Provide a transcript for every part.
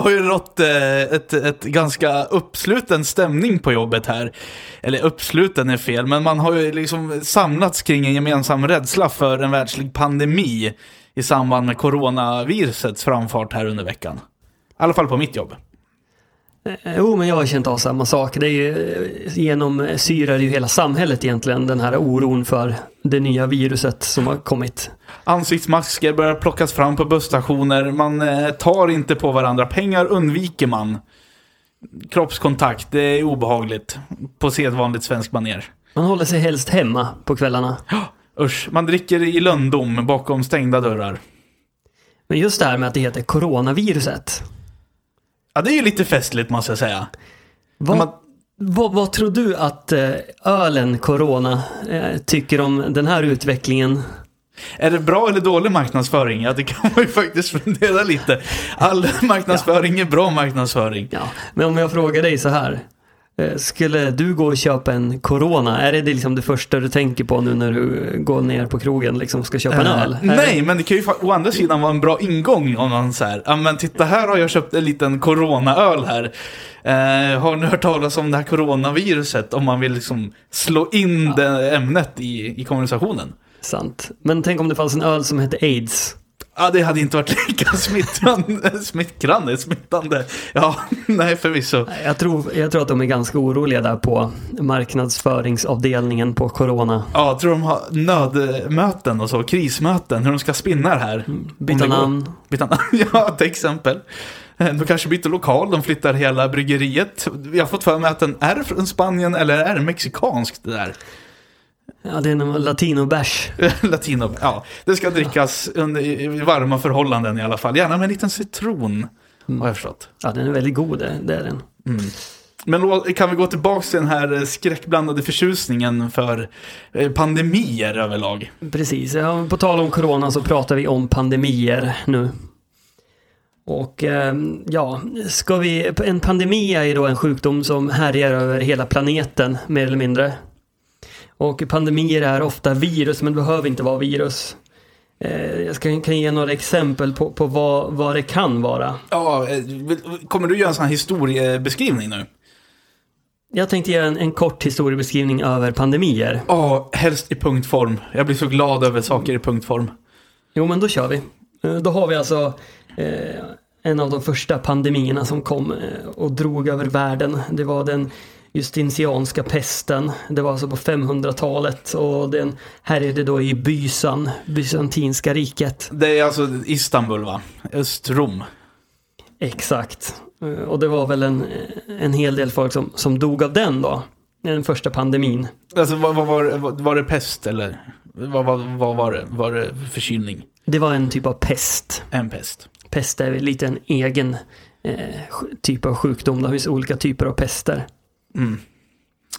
Det, har ju rått eh, ett, ett ganska uppsluten stämning på jobbet här. Eller uppsluten är fel, men man har ju liksom samlats kring en gemensam rädsla för en världslig pandemi i samband med coronavirusets framfart här under veckan. I alla fall på mitt jobb. Eh, Jo, men jag har känt av samma sak. Det är ju, eh, genomsyrar ju hela samhället egentligen, den här oron för det nya viruset som har kommit. Ansiktsmasker börjar plockas fram på busstationer, man eh, tar inte på varandra, pengar undviker man. Kroppskontakt, det är obehagligt. På sedvanligt svensk maner. Man håller sig helst hemma på kvällarna. Usch, man dricker i lönndom bakom stängda dörrar. Men just det här med att det heter coronaviruset. Ja, det är ju lite festligt måste jag säga. Vad, Man- vad, vad tror du att eh, ölen Corona eh, tycker om den här utvecklingen? Är det bra eller dålig marknadsföring? Ja, det kan man ju faktiskt fundera lite. All marknadsföring är bra marknadsföring. Ja, men om jag frågar dig så här. Eh, Skulle du gå och köpa en Corona? Är det det liksom det första du tänker på nu när du går ner på krogen liksom ska köpa en Eh, öl? Nej, det- men det kan ju å andra sidan vara en bra ingång om man säger, ja men titta här har jag köpt en liten coronaöl här. Eh, har ni hört talas om det här coronaviruset? Om man vill liksom slå in det ämnet i, i konversationen. Sant. Men tänk om det fanns en öl som hette AIDS. Ja, det hade inte varit lika smittrande, smittrande, smittande. Ja, nej förvisso. Jag tror, jag tror att de är ganska oroliga där på marknadsföringsavdelningen på Corona. Ja, tror de har nödmöten och så, krismöten, hur de ska spinna det här. Om Byta namn. Byta namn, ja till exempel. Eh, De kanske byter lokal, de flyttar hela bryggeriet. Jag har fått för mig att den är från Spanien eller är det mexikanskt det där? Ja, det är en latinobärs. Latino, ja. Det ska drickas under, i varma förhållanden i alla fall. Gärna med en liten citron, har jag förstått. Ja, den är väldigt god, det, är den. Men då kan vi gå tillbaka till den här eh, skräckblandade förtjusningen för eh, pandemier överlag. Precis, ja, på tal om corona så pratar vi om pandemier nu. Och eh, ja, ska vi, en pandemi är ju då en sjukdom som härjar över hela planeten mer eller mindre. Och pandemier är ofta virus men det behöver inte vara virus. Eh, jag ska, kan ge några exempel på, på vad, vad det kan vara. Ja, eh, kommer du göra en sån här historiebeskrivning nu? Jag tänkte ge en, en kort historiebeskrivning över pandemier. Ja, helst i punktform. Jag blir så glad över saker i punktform. Jo, men då kör vi. Eh, Då har vi alltså eh, en av de första pandemierna som kom och drog över världen. Det var den Justinianska pesten. Det var alltså på 500-talet och den härjade då i Bysan, Bysantinska riket. Det är alltså Istanbul va? Östrom. Exakt. Och det var väl en, en hel del folk som, som dog av den då. Den första pandemin. Alltså vad, vad var, vad, var det pest eller? Vad, vad, vad var det? Var det förkylning? Det var en typ av pest. En pest. Pest är lite en egen eh, typ av sjukdom. Det finns olika typer av pester. Mm.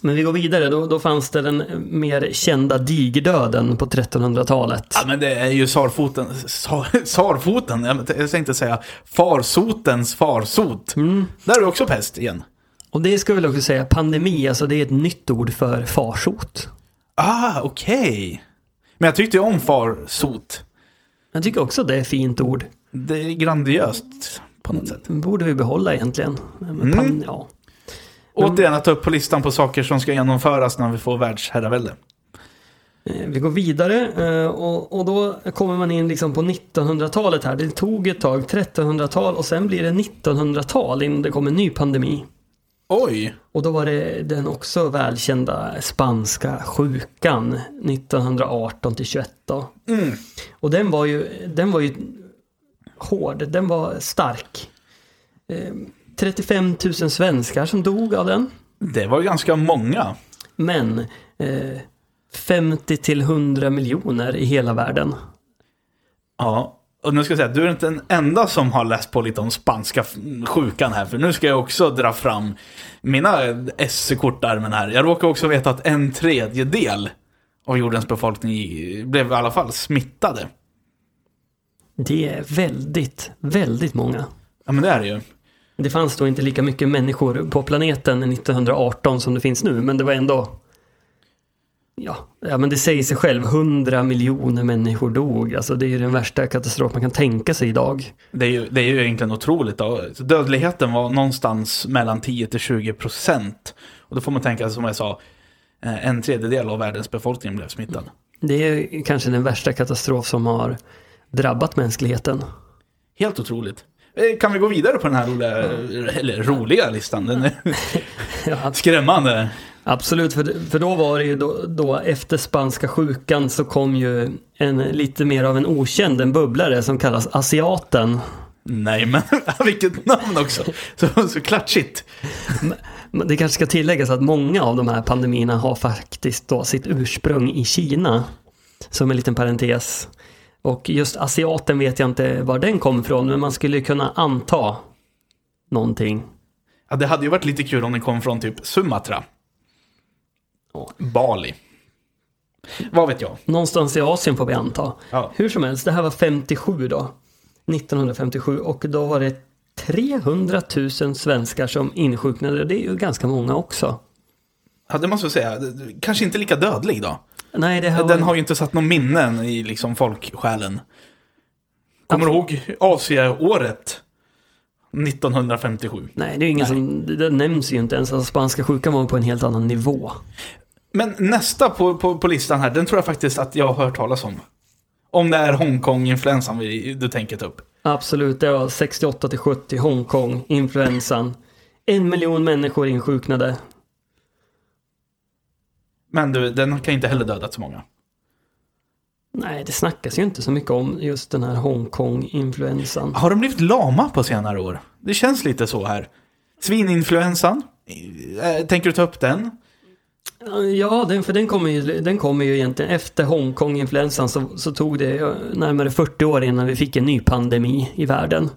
Men vi går vidare, då, då fanns det den mer kända digerdöden på 1300-talet. Ja men det är ju sarfoten, sar, sarfoten, jag tänkte säga farsotens farsot. Mm. Där är det också pest igen. Och det ska vi väl också säga, pandemi, alltså det är ett nytt ord för farsot. Ah, okej. Men jag tyckte ju om farsot. Jag tycker också det är ett fint ord. Det är grandiöst på något sätt. Det borde vi behålla egentligen. Men Mm. pan- ja. Återigen att ta upp på listan på saker som ska genomföras när vi får världsherravälde. Eh, Vi går vidare eh, och, då kommer man in liksom på 1900-talet här. Det tog ett tag, 1300-tal och sen blir det 1900-tal innan det kommer en ny pandemi. Oj! Och då var det den också välkända spanska sjukan 1918 till 21 då. Mm. Och den var ju, den var ju hård, den var stark. Eh, 35 000 svenskar som dog av den. Det var ganska många. Men eh, 50 till 100 miljoner i hela världen. Ja. Och nu ska jag säga, du är inte den enda som har läst på lite om spanska sjukan här. För nu ska jag också dra fram mina SC-kortarmen här. Jag råkar också veta att en tredjedel av jordens befolkning blev i alla fall smittade. Det är väldigt, väldigt många. Ja men det är det ju. Det fanns då inte lika mycket människor på planeten 1918 som det finns nu, men det var ändå ja, ja, men det säger sig själv, 100 miljoner människor dog. Alltså det är ju den värsta katastrof man kan tänka sig idag. Det är ju, det är ju egentligen otroligt. Då. Dödligheten var någonstans mellan 10 till 20 procent. Och då får man tänka, som jag sa, eh, en tredjedel av världens befolkning blev smittad. Det är kanske den värsta katastrof som har drabbat mänskligheten. Helt otroligt. Eh, Kan vi gå vidare på den här roliga, eller roliga listan? Den är skrämmande. absolut, för, för då var det ju då, då efter spanska sjukan så kom ju en lite mer av en okänd, en bubblare som kallas asiaten. Nej men, vilket namn också. Så, så klatschigt. Men Det kanske ska tilläggas att många av de här pandemierna har faktiskt då sitt ursprung i Kina. Som en liten parentes. Och just asiaten vet jag inte var den kom ifrån, men man skulle kunna anta någonting. Ja, det hade ju varit lite kul om den kom från typ Sumatra. Ja. Bali. Vad vet jag? Någonstans i Asien får vi anta. Ja. Hur som helst, det här var 57 då. 1957 och då var det 300 000 svenskar som insjuknade. Det är ju ganska många också. Ja, det måste jag säga. Kanske inte lika dödlig då. Nej, det här Den var... har ju inte satt någon minnen i liksom folksjälen. Kommer du ihåg Asia-året? 1957. Nej, det är ingen som... Det nämns ju inte ens. Alltså, spanska sjukan var på en helt annan nivå. Men nästa på, på, på listan här, den tror jag faktiskt att jag har hört talas om. Om det är Hongkong-influensan du tänker ta upp. Absolut, det var 68 till 70, Hongkong, influensan. En miljon människor insjuknade. Men du, den kan inte heller dödat så många. Nej, det snackas ju inte så mycket om just den här Hongkong-influensan. Har de blivit lama på senare år? Det känns lite så här. Svininfluensan? Eh, Tänker du ta upp den? Ja, den, för den kommer, ju, den kommer ju egentligen efter Hongkong-influensan så, så tog det närmare 40 år innan vi fick en ny pandemi i världen.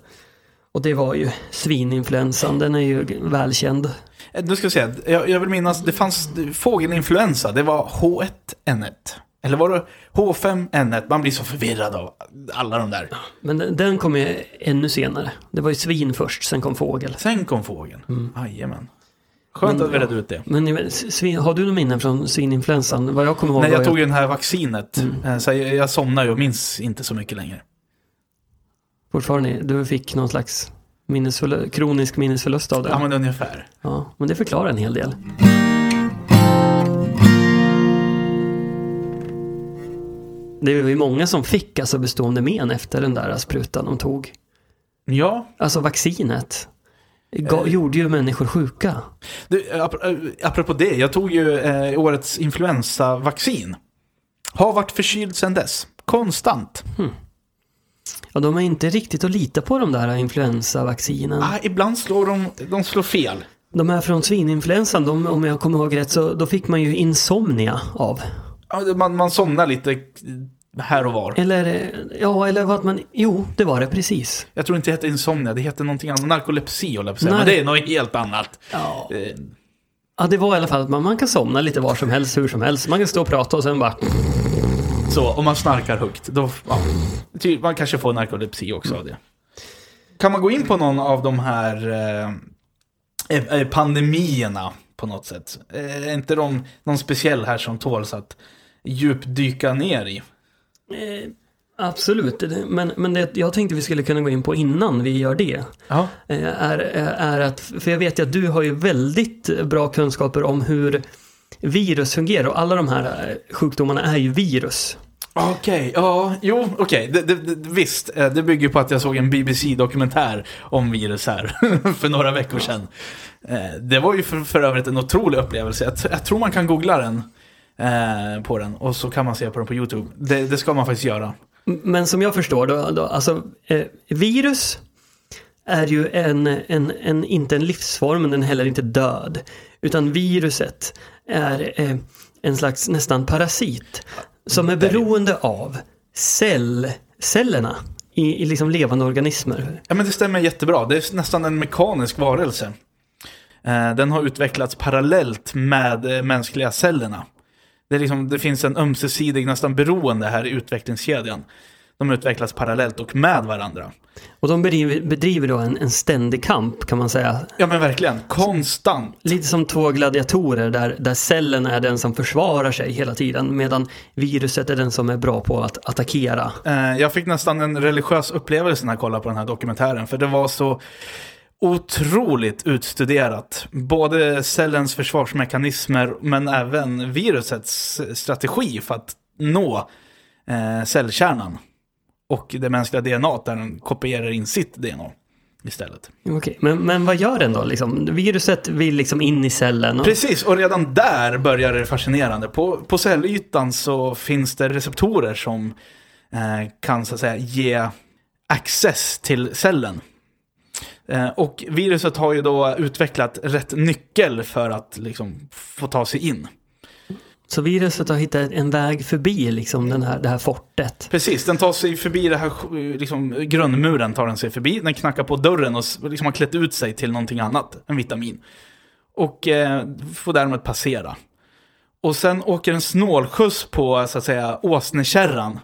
Och det var ju svininfluensan, den är ju välkänd. Eh, Nu ska vi se, jag, jag vill minnas, det fanns fågelinfluensa, det var H1N1. Eller var det H5N1? Man blir så förvirrad av alla de där. Men den, den kom ju ännu senare. Det var ju svin först, sen kom fågel. Sen kom fågeln. Mm. Jajamän. Skönt Men, att vi redde ut det. Men svin, har du någon minnen från svininfluensan? Vad jag kommer ihåg Nej, jag tog ju det här vaccinet. Eh, Så jag, jag somnade ju och minns inte så mycket längre. Fortfarande, du fick någon slags minnesförlust, kronisk minnesförlust av det. Ja, men ungefär. Ja, men det förklarar en hel del. Det var ju många som fick alltså bestående men efter den där sprutan de tog. Ja, Alltså vaccinet. Ga, gjorde ju människor sjuka. du, ap- eh, apropå det. Jag tog ju eh, årets influensavaccin. Har varit förkyld sedan dess. Konstant. Och de är inte riktigt att lita på de där influensavaccinen. Ah, ibland slår de, de slår fel. De här från svininfluensan, de, om jag kommer ihåg rätt, så då fick man ju insomnia av. Ja, Man, man somnar lite här och var. Eller, ja, eller vad man, jo, det var det precis. Jag tror inte det heter insomnia, det heter någonting annat. Narkolepsi håller jag på att säga. Men det är något helt annat. Ja. Eh, Ja, det var i alla fall att man, man kan somna lite var som helst, hur som helst. Man kan stå och prata och sen bara... Så, om man snarkar högt, då... Ja, ty- man kanske får narkolepsi också av det. Kan man gå in på någon av de här eh, eh, pandemierna på något sätt? Eh, är inte de någon speciell här som tåls att djupdyka ner i? Eh, absolut, men, men det jag tänkte vi skulle kunna gå in på innan vi gör det. Ja. eh, Är, är att, för jag vet ju att du har ju väldigt bra kunskaper om hur virus fungerar och alla de här eh, sjukdomarna är ju virus. Okej, ja, jo, okej. Det, det, visst, eh, det bygger på att jag såg en BBC-dokumentär om virus här för några veckor sedan. Eh, Det var ju för, för övrigt en otrolig upplevelse. Jag, jag tror man kan googla den eh, på den och så kan man se på den på YouTube. Det, det ska man faktiskt göra. Men som jag förstår då, då alltså eh, virus är ju en, en, en, inte en livsform, men den är heller inte död. Utan viruset är eh, en slags nästan parasit som är beroende av cell, cellerna i, i liksom levande organismer. Ja, men det stämmer jättebra. Det är nästan en mekanisk varelse. Eh, Den har utvecklats parallellt med eh, mänskliga cellerna. Det, är liksom, det finns en ömsesidig nästan beroende här i utvecklingskedjan. De utvecklas parallellt och med varandra. Och de bedriver, bedriver då en, en ständig kamp kan man säga. Ja men verkligen, konstant. Lite som två gladiatorer där, där cellen är den som försvarar sig hela tiden medan viruset är den som är bra på att attackera. Eh, Jag fick nästan en religiös upplevelse när jag kollade på den här dokumentären. För det var så otroligt utstuderat. Både cellens försvarsmekanismer men även virusets strategi för att nå eh, cellkärnan. Och det mänskliga DNA där den kopierar in sitt DNA istället. Okej, men, men vad gör den då? Liksom? Viruset vill liksom in i cellen. Och... Precis, och redan där börjar det fascinerande. På, på cellytan så finns det receptorer som eh, kan så att säga ge access till cellen. Eh, och viruset har ju då utvecklat rätt nyckel för att liksom få ta sig in. Så viruset har hittat en väg förbi liksom den här, det här fortet. Precis, den tar sig förbi det här, liksom, grundmuren tar den sig förbi. Den knackar på dörren och liksom har klätt ut sig till någonting annat, en vitamin. Och eh, får därmed passera. Och sen åker en snålskjuts på, så att säga, åsnekärran.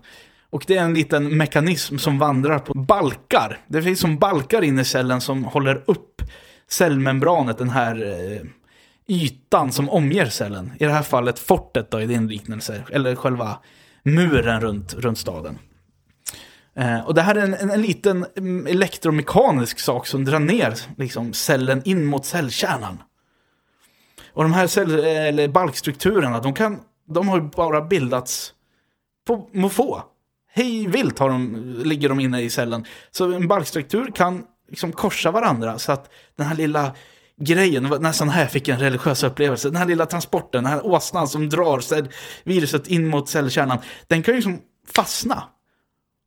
Och det är en liten mekanism som vandrar på balkar. Det finns som balkar inne i cellen som håller upp cellmembranet, den här eh, ytan som omger cellen. I det här fallet fortet då i din liknelse, eller själva muren runt, runt staden. Eh, och det här är en, en, en liten mm, elektromekanisk sak som drar ner liksom, cellen in mot cellkärnan. Och de här cell, eh, eller balkstrukturerna, de, kan, de har ju bara bildats på måfå. Hej vilt har de, ligger de inne i cellen. Så en balkstruktur kan liksom korsa varandra så att den här lilla grejen, var nästan här jag fick en religiös upplevelse, den här lilla transporten, den här åsnan som drar viruset in mot cellkärnan, den kan ju liksom fastna.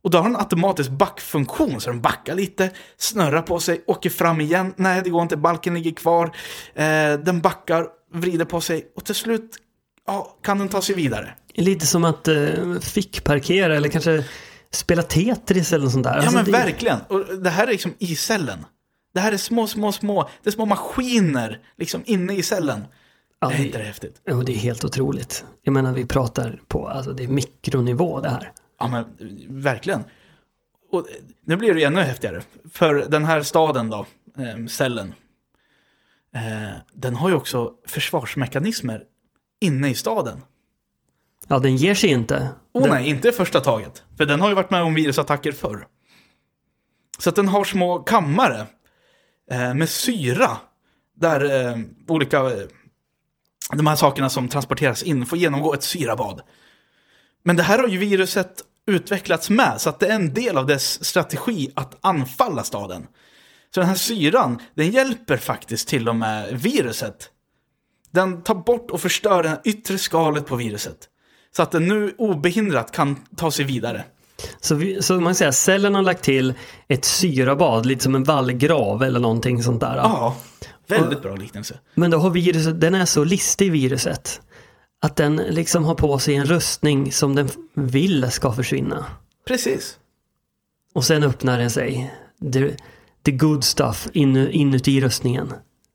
Och då har den automatisk backfunktion, så den backar lite, snurrar på sig, åker fram igen. Nej, det går inte, balken ligger kvar. Eh, den backar, vrider på sig och till slut ja, kan den ta sig vidare. Lite som att eh, fickparkera eller kanske spela Tetris eller något sånt där. Ja Alltså, men det- verkligen. Och det här är liksom i cellen. Det här är små, små, små, det är små maskiner liksom inne i cellen. Ja, det är det- inte det häftigt? Jo, det är helt otroligt. Jag menar, vi pratar på, alltså det är mikronivå det här. Ja men verkligen. Och nu blir det ännu häftigare. För den här staden då, eh, cellen. Eh, den har ju också försvarsmekanismer inne i staden. Ja, den ger sig inte. Åh den, nej, inte första taget. För den har ju varit med om virusattacker förr. Så att den har små kammare Eh, med syra. Där eh, olika, eh, de här sakerna som transporteras in får genomgå ett syrabad. Men det här har ju viruset utvecklats med, så att det är en del av dess strategi att anfalla staden. Så den här syran, den hjälper faktiskt till och med viruset. Den tar bort och förstör det yttre skalet på viruset. Så att den nu obehindrat kan ta sig vidare. Så, vi, så man säger, cellen har lagt till ett syrabad, lite som en vallgrav eller någonting sånt där. Ja, väldigt bra liknelse. Men då har viruset, den är så listig viruset. Att den liksom har på sig en rustning som den vill ska försvinna. Precis. Och sen öppnar den sig. The, the good stuff in, inuti rustningen.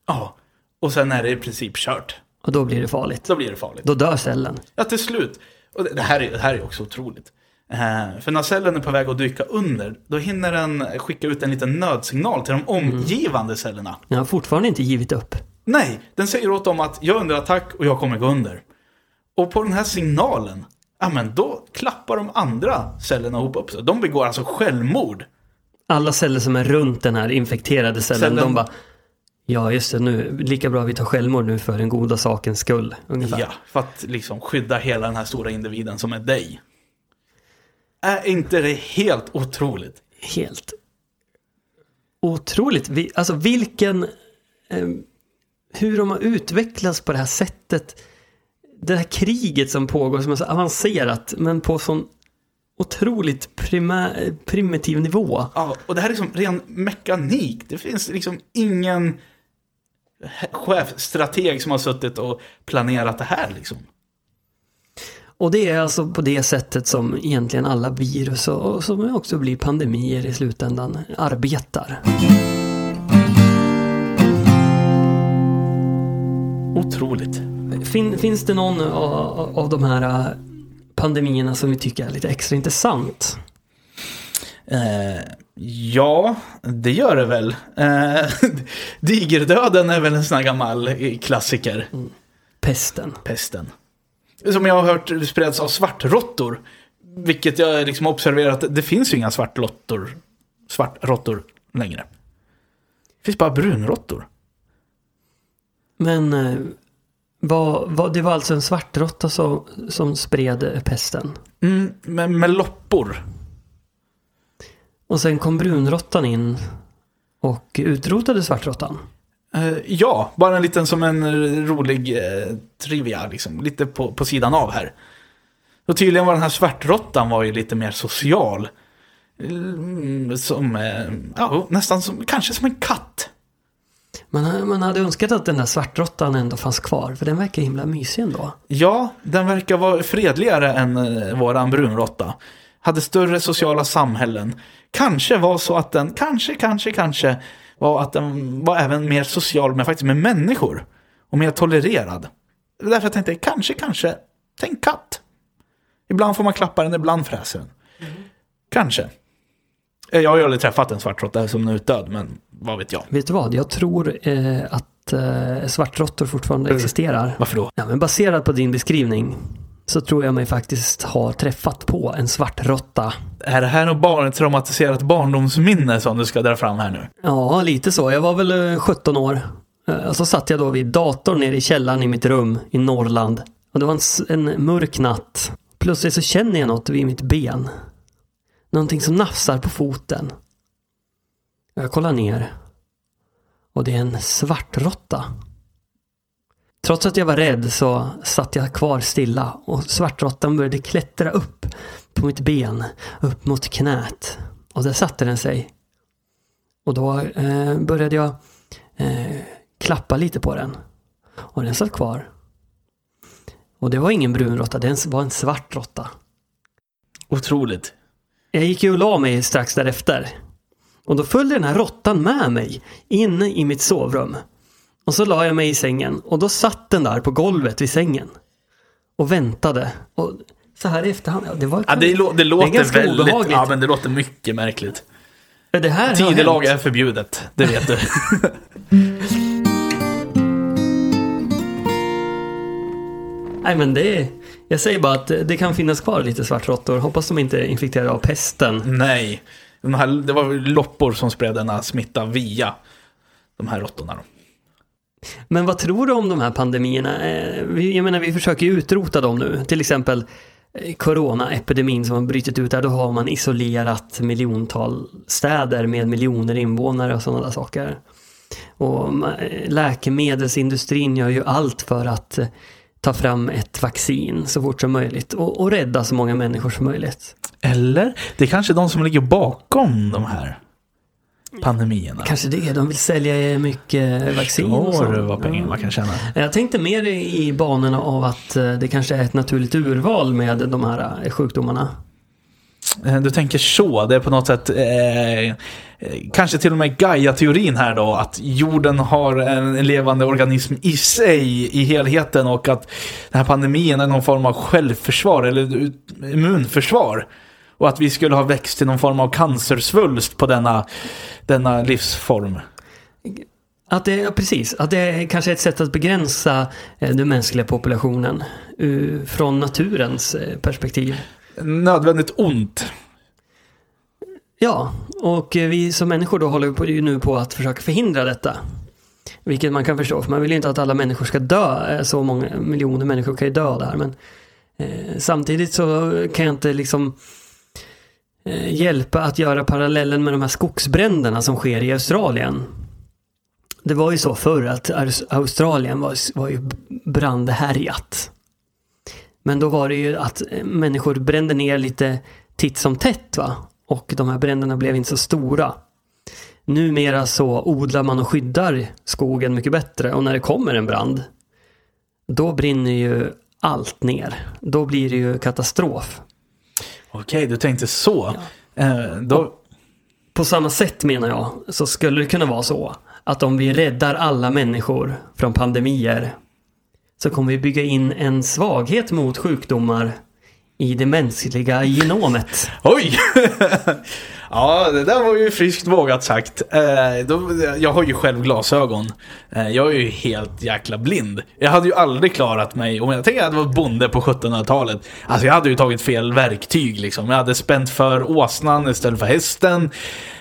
Ja, och sen är det i princip kört. Och då blir det farligt. Då blir det farligt. Då dör cellen. Ja, till slut. Och det, det, här är, det här är också otroligt. Eh, för när cellen är på väg att dyka under, då hinner den skicka ut en liten nödsignal till de omgivande cellerna. Den har fortfarande inte givit upp. Nej, den säger åt dem att jag är under attack och jag kommer gå under. Och på den här signalen, ja men då klappar de andra cellerna ihop upp sig. De begår alltså självmord. Alla celler som är runt den här infekterade cellen, Cellen- de bara Ja just det, nu, lika bra vi tar självmord nu för den goda sakens skull. Ungefär. Ja, för att liksom skydda hela den här stora individen som är dig. Är inte det helt otroligt? Helt otroligt. Vi, alltså vilken... Eh, hur de har utvecklats på det här sättet. Det här kriget som pågår som är så avancerat men på sån otroligt prima, primitiv nivå. Ja, och det här är liksom ren mekanik. Det finns liksom ingen chefstrateg som har suttit och planerat det här liksom. Och det är alltså på det sättet som egentligen alla virus och, som också blir pandemier i slutändan arbetar. Otroligt. Fin, finns det någon av, av de här äh, pandemierna som vi tycker är lite extra intressant? Eh, ja, det gör det väl. Eh, digerdöden är väl en sån här gammal eh, klassiker. Pesten. Pesten. Som jag har hört spreds av svartråttor. Vilket jag liksom observerat, det finns ju inga svartråttor, svartråttor längre. Det finns bara brunråttor. Men eh, vad, vad, det var alltså en svartråtta som, som spred eh, pesten. Mm, men med loppor. Och sen kom brunråttan in och utrotade svartråttan. Eh, ja, bara en liten som en rolig eh, trivia, liksom. Lite på, på sidan av här. Och tydligen var den här svartråttan var ju lite mer social. Mm, som, eh, ja, nästan som, kanske som en katt. Man, man hade önskat att den där svartråttan ändå fanns kvar, för den verkar himla mysig ändå. Ja, den verkar vara fredligare än eh, våran brunråtta. Hade större sociala samhällen. Kanske var så att den, kanske, kanske, kanske var att den var även mer social med faktiskt med människor. Och mer tolererad. Därför jag tänkte, kanske, kanske, tänk katt. Ibland får man klappa den, ibland fräser den. Kanske. Eh, Jag har ju aldrig träffat en svartråtta som är utdöd, men vad vet jag. Vet du vad? Jag tror eh, att eh, svartråttor fortfarande existerar. Varför då? Ja, men baserat på din beskrivning så tror jag mig faktiskt ha träffat på en svartråtta. Är det här något barn, traumatiserat barndomsminne som du ska dra fram här nu? Ja, lite så. Jag var väl eh, 17 år. Eh, Och så satt jag då vid datorn nere i källaren i mitt rum i Norrland. Och det var en, en mörk natt. Plötsligt så känner jag något vid mitt ben. Någonting som nafsar på foten. Jag kollar ner. Och det är en svartråtta. Trots att jag var rädd så satt jag kvar stilla och svartråttan började klättra upp på mitt ben, upp mot knät. Och där satte den sig. Och då eh, började jag eh, klappa lite på den. Och den satt kvar. Och det var ingen brun råtta, det var en svart råtta. Otroligt. Jag gick ju och la mig strax därefter. Och då följde den här råttan med mig in i mitt sovrum. Och så la jag mig i sängen och då satt den där på golvet vid sängen. Och väntade. Och så här i efterhand, ja, det var... Ja, det, lå- det låter ganska väldigt... obehagligt. Ja, men det låter mycket märkligt. det här Tidelag är förbjudet, det vet du. Nej men det är, Jag säger bara att det kan finnas kvar lite svartråttor. Hoppas de inte är infekterade av pesten. Nej. De här, det var loppor som spred denna smitta via de här råttorna. då. Men vad tror du om de här pandemierna? Eh, jag menar vi försöker ju utrota dem nu. Till exempel eh, Coronaepidemin som har brutit ut där. Då har man isolerat miljontal städer med miljoner invånare och sådana där saker. Och eh, läkemedelsindustrin gör ju allt för att ta fram ett vaccin så fort som möjligt och, och rädda så många människor som möjligt. Eller? Det är kanske de som ligger bakom de här pandemierna. Kanske det, de vill sälja mycket vaccin du vad pengar man kan tjäna? Jag tänkte mer i banorna av att eh, det kanske är ett naturligt urval med de här eh, sjukdomarna. Eh, Du tänker så, det är på något sätt eh, kanske till och med Gaia-teorin här då, att jorden har en, levande organism i sig i helheten och att den här pandemin är någon form av självförsvar eller immunförsvar. Och att vi skulle ha växt till någon form av cancersvulst på denna, denna livsform. Att det, ja, precis, att det är kanske ett sätt att begränsa eh, den mänskliga populationen ur- från naturens eh, perspektiv. Nödvändigt ont. Ja, och eh, vi som människor då håller på, nu på att försöka förhindra detta. Vilket man kan förstå, för man vill ju inte att alla människor ska dö. Eh, Så många miljoner människor kan ju dö där. Men eh, samtidigt så kan jag inte liksom eh, Eh, hjälpa att göra parallellen med de här skogsbränderna som sker i Australien. Det var ju så förr att Australien var, var ju brandhärjat. Men då var det ju att eh, människor brände ner lite titt som tätt va. Och de här bränderna blev inte så stora. Numera så odlar man och skyddar skogen mycket bättre och när det kommer en brand då brinner ju allt ner. Då blir det ju katastrof. Okej, du tänkte så. Eh, då, På samma sätt menar jag så skulle det kunna vara så att om vi räddar alla människor från pandemier så kommer vi bygga in en svaghet mot sjukdomar i det mänskliga genomet. Oj! ja, det där var ju friskt vågat sagt. Eh, då, jag har ju själv glasögon. Eh, jag är ju helt jäkla blind. Jag hade ju aldrig klarat mig, om jag tänker att jag var bonde på 1700-talet. Alltså jag hade ju tagit fel verktyg liksom. Jag hade spänt för åsnan istället för hästen.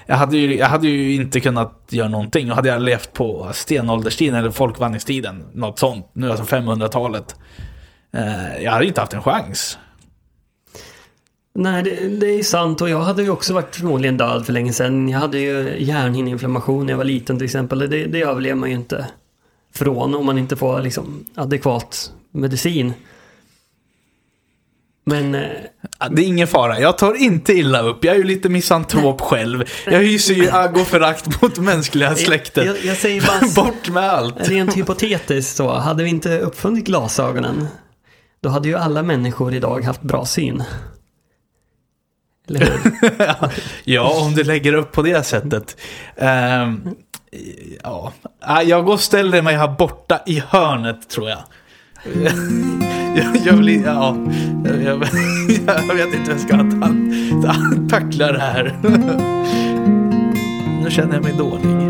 Jag hade, ju, jag hade ju inte kunnat göra någonting. Och hade jag levt på stenålderstiden eller folkvandringstiden, något sånt, nu alltså 500-talet. Eh, jag hade ju inte haft en chans. Nej, det, det, är sant och jag hade ju också varit förmodligen död för länge sedan. Jag hade ju hjärnhinneinflammation när jag var liten till exempel. Det, det överlever man ju inte från om man inte får liksom adekvat medicin. Men... Eh, det är ingen fara, jag tar inte illa upp. Jag är ju lite misantrop själv. Jag hyser ju agg och förakt mot mänskliga släktet. Jag, jag, säger bara... Bort med allt. Rent hypotetiskt så, hade vi inte uppfunnit glasögonen, då hade ju alla människor idag haft bra syn. Eller hur? ja, om du lägger upp på det sättet. Um, ja, jag går och ställer mig här borta i hörnet tror jag. jag, jag, vill, ja, jag, jag, vet inte hur jag ska ta, tackla det här. nu känner jag mig dålig.